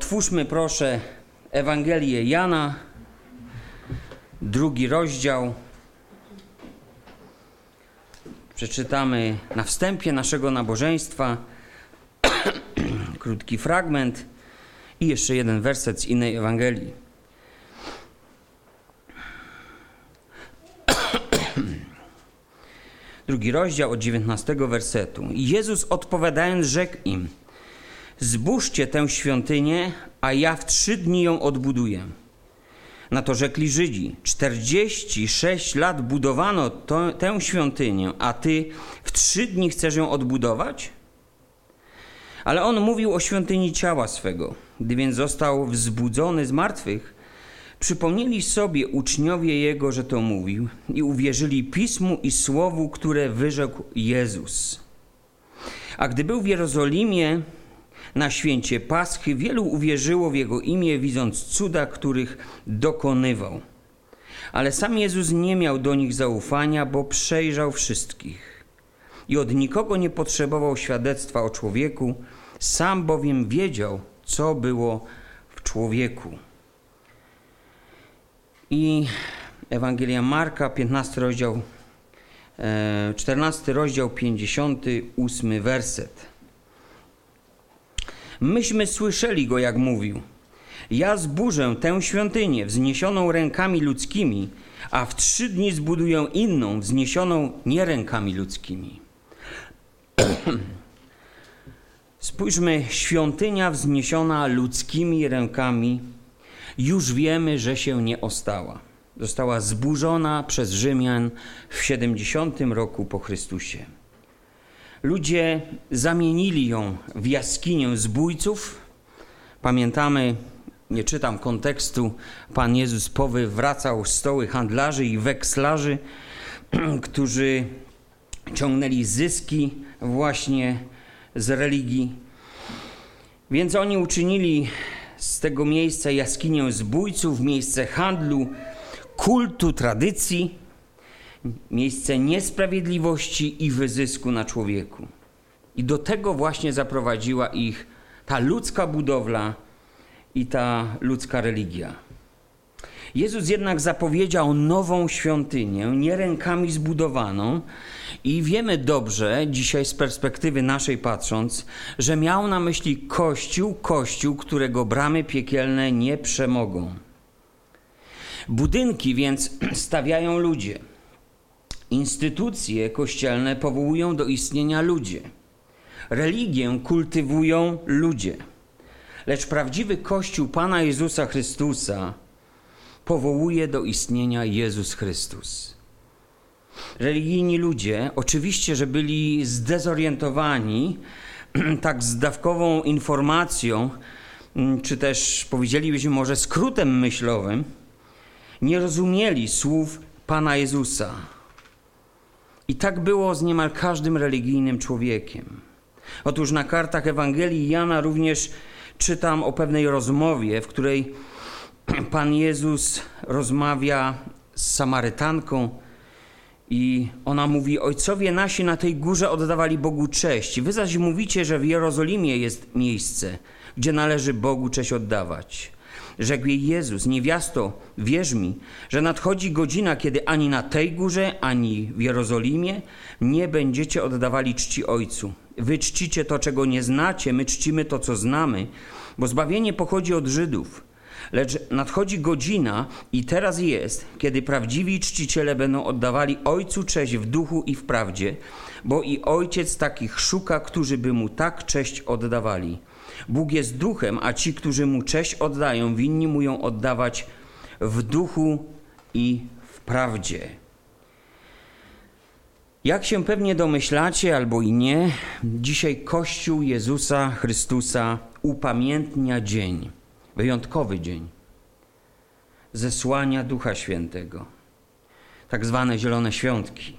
Otwórzmy proszę Ewangelię Jana, drugi rozdział. Przeczytamy na wstępie naszego nabożeństwa krótki fragment i jeszcze jeden werset z innej Ewangelii. Drugi rozdział od 19 wersetu. Jezus odpowiadając rzekł im: Zbóżcie tę świątynię, a ja w trzy dni ją odbuduję. Na to rzekli Żydzi: 46 lat budowano to, tę świątynię, a ty w trzy dni chcesz ją odbudować? Ale on mówił o świątyni ciała swego. Gdy więc został wzbudzony z martwych, przypomnieli sobie uczniowie jego, że to mówił, i uwierzyli pismu i słowu, które wyrzekł Jezus. A gdy był w Jerozolimie, na święcie Paschy wielu uwierzyło w Jego imię, widząc cuda, których dokonywał. Ale sam Jezus nie miał do nich zaufania, bo przejrzał wszystkich i od nikogo nie potrzebował świadectwa o człowieku, sam bowiem wiedział, co było w człowieku. I Ewangelia Marka, 15 rozdział, 14 rozdział, 58 werset. Myśmy słyszeli go, jak mówił. Ja zburzę tę świątynię wzniesioną rękami ludzkimi, a w trzy dni zbuduję inną, wzniesioną nie rękami ludzkimi. Spójrzmy, świątynia wzniesiona ludzkimi rękami, już wiemy, że się nie ostała. Została zburzona przez Rzymian w 70 roku po Chrystusie. Ludzie zamienili ją w jaskinię zbójców. Pamiętamy, nie czytam kontekstu, Pan Jezus powywracał stoły handlarzy i wekslarzy, którzy ciągnęli zyski właśnie z religii. Więc oni uczynili z tego miejsca jaskinię zbójców, miejsce handlu, kultu, tradycji miejsce niesprawiedliwości i wyzysku na człowieku. I do tego właśnie zaprowadziła ich ta ludzka budowla i ta ludzka religia. Jezus jednak zapowiedział nową świątynię, nie rękami zbudowaną, i wiemy dobrze, dzisiaj z perspektywy naszej patrząc, że miał na myśli Kościół, Kościół, którego bramy piekielne nie przemogą. Budynki więc stawiają ludzie. Instytucje kościelne powołują do istnienia ludzie. Religię kultywują ludzie. Lecz prawdziwy Kościół Pana Jezusa Chrystusa powołuje do istnienia Jezus Chrystus. Religijni ludzie, oczywiście, że byli zdezorientowani tak zdawkową informacją, czy też powiedzielibyśmy może skrótem myślowym, nie rozumieli słów Pana Jezusa i tak było z niemal każdym religijnym człowiekiem. Otóż na kartach Ewangelii Jana również czytam o pewnej rozmowie, w której Pan Jezus rozmawia z Samarytanką i ona mówi: Ojcowie nasi na tej górze oddawali Bogu cześć. Wy zaś mówicie, że w Jerozolimie jest miejsce, gdzie należy Bogu cześć oddawać. Rzekł jej Jezus, niewiasto, wierz mi, że nadchodzi godzina, kiedy ani na tej górze, ani w Jerozolimie nie będziecie oddawali czci Ojcu. Wy czcicie to, czego nie znacie, my czcimy to, co znamy, bo zbawienie pochodzi od Żydów. Lecz nadchodzi godzina i teraz jest, kiedy prawdziwi czciciele będą oddawali Ojcu cześć w duchu i w prawdzie, bo i Ojciec takich szuka, którzy by Mu tak cześć oddawali. Bóg jest duchem, a ci, którzy mu cześć oddają, winni mu ją oddawać w duchu i w prawdzie. Jak się pewnie domyślacie, albo i nie, dzisiaj Kościół Jezusa Chrystusa upamiętnia dzień, wyjątkowy dzień zesłania Ducha Świętego, tak zwane Zielone Świątki.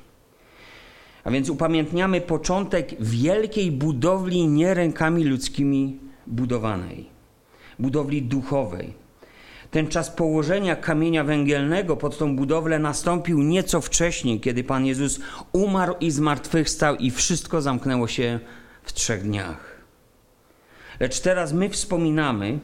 A więc upamiętniamy początek wielkiej budowli nie rękami ludzkimi budowanej, budowli duchowej. Ten czas położenia kamienia węgielnego pod tą budowlę nastąpił nieco wcześniej, kiedy Pan Jezus umarł i zmartwychwstał i wszystko zamknęło się w trzech dniach. Lecz teraz my wspominamy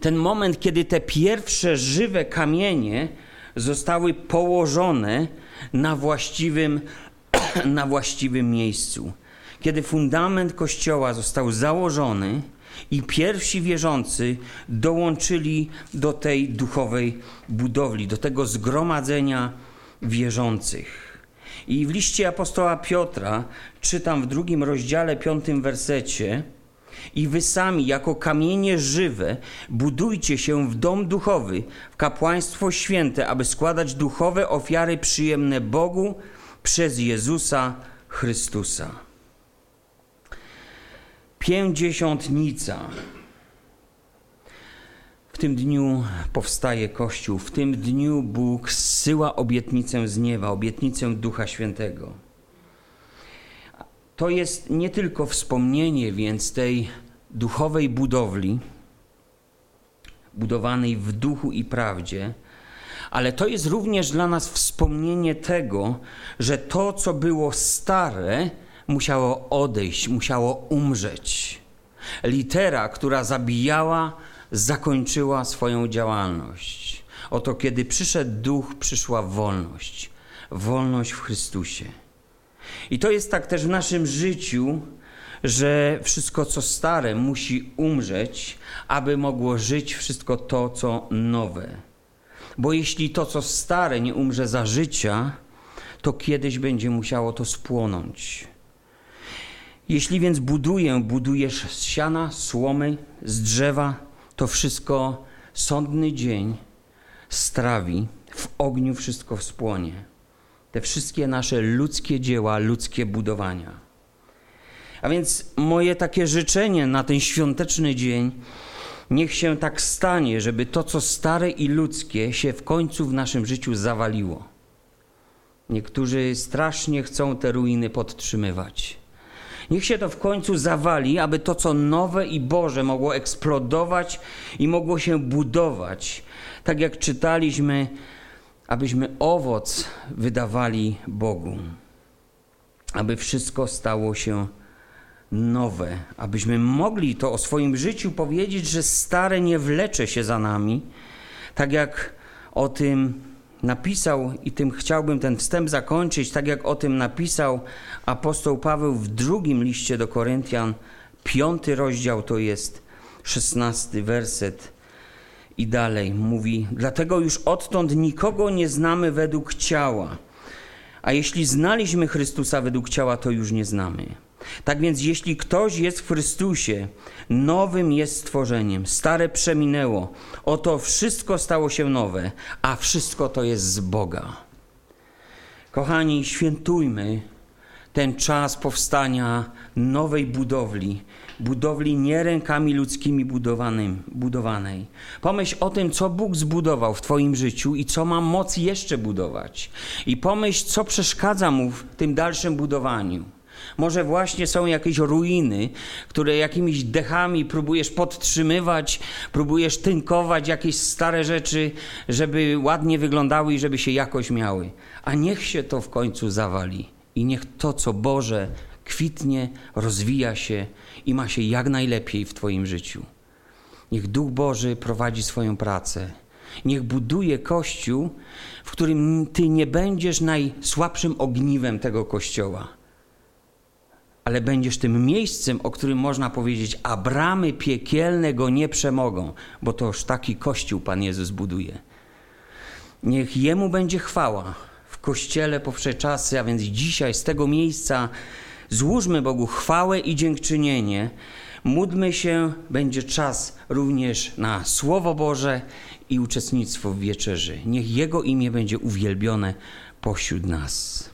Ten moment, kiedy te pierwsze żywe kamienie zostały położone na właściwym, na właściwym miejscu. Kiedy fundament kościoła został założony i pierwsi wierzący dołączyli do tej duchowej budowli, do tego zgromadzenia wierzących. I w liście apostoła Piotra czytam w drugim rozdziale, piątym wersecie, i wy sami, jako kamienie żywe, budujcie się w dom duchowy, w kapłaństwo święte, aby składać duchowe ofiary przyjemne Bogu przez Jezusa Chrystusa. Pięćdziesiątnica. W tym dniu powstaje Kościół, w tym dniu Bóg zsyła obietnicę z nieba, obietnicę Ducha Świętego. To jest nie tylko wspomnienie więc tej duchowej budowli, budowanej w duchu i prawdzie, ale to jest również dla nas wspomnienie tego, że to, co było stare, musiało odejść, musiało umrzeć. Litera, która zabijała, zakończyła swoją działalność. Oto kiedy przyszedł duch, przyszła wolność. Wolność w Chrystusie. I to jest tak też w naszym życiu, że wszystko co stare musi umrzeć, aby mogło żyć wszystko to, co nowe. Bo jeśli to, co stare, nie umrze za życia, to kiedyś będzie musiało to spłonąć. Jeśli więc buduję, budujesz z siana, słomy, z drzewa, to wszystko sądny dzień strawi, w ogniu wszystko wspłonie. Te wszystkie nasze ludzkie dzieła, ludzkie budowania. A więc moje takie życzenie na ten świąteczny dzień, niech się tak stanie, żeby to, co stare i ludzkie, się w końcu w naszym życiu zawaliło. Niektórzy strasznie chcą te ruiny podtrzymywać. Niech się to w końcu zawali, aby to, co nowe i Boże, mogło eksplodować i mogło się budować. Tak jak czytaliśmy, abyśmy owoc wydawali Bogu, aby wszystko stało się nowe, abyśmy mogli to o swoim życiu powiedzieć, że stare nie wlecze się za nami, tak jak o tym napisał, i tym chciałbym ten wstęp zakończyć, tak jak o tym napisał apostoł Paweł w drugim liście do Koryntian, piąty rozdział to jest szesnasty werset i dalej mówi: Dlatego już odtąd nikogo nie znamy według ciała, a jeśli znaliśmy Chrystusa według ciała, to już nie znamy. Tak więc, jeśli ktoś jest w Chrystusie, nowym jest stworzeniem. Stare przeminęło, oto wszystko stało się nowe, a wszystko to jest z Boga. Kochani, świętujmy ten czas powstania nowej budowli, budowli nie rękami ludzkimi budowanym, budowanej. Pomyśl o tym, co Bóg zbudował w Twoim życiu i co ma moc jeszcze budować. I pomyśl, co przeszkadza mu w tym dalszym budowaniu. Może właśnie są jakieś ruiny, które jakimiś dechami próbujesz podtrzymywać, próbujesz tynkować jakieś stare rzeczy, żeby ładnie wyglądały i żeby się jakoś miały. A niech się to w końcu zawali i niech to, co Boże, kwitnie, rozwija się i ma się jak najlepiej w Twoim życiu. Niech Duch Boży prowadzi swoją pracę. Niech buduje kościół, w którym Ty nie będziesz najsłabszym ogniwem tego kościoła ale będziesz tym miejscem, o którym można powiedzieć, a bramy piekielne go nie przemogą, bo to już taki kościół Pan Jezus buduje. Niech Jemu będzie chwała w kościele po czasy, a więc dzisiaj z tego miejsca złóżmy Bogu chwałę i dziękczynienie. Módlmy się, będzie czas również na Słowo Boże i uczestnictwo w wieczerzy. Niech Jego imię będzie uwielbione pośród nas.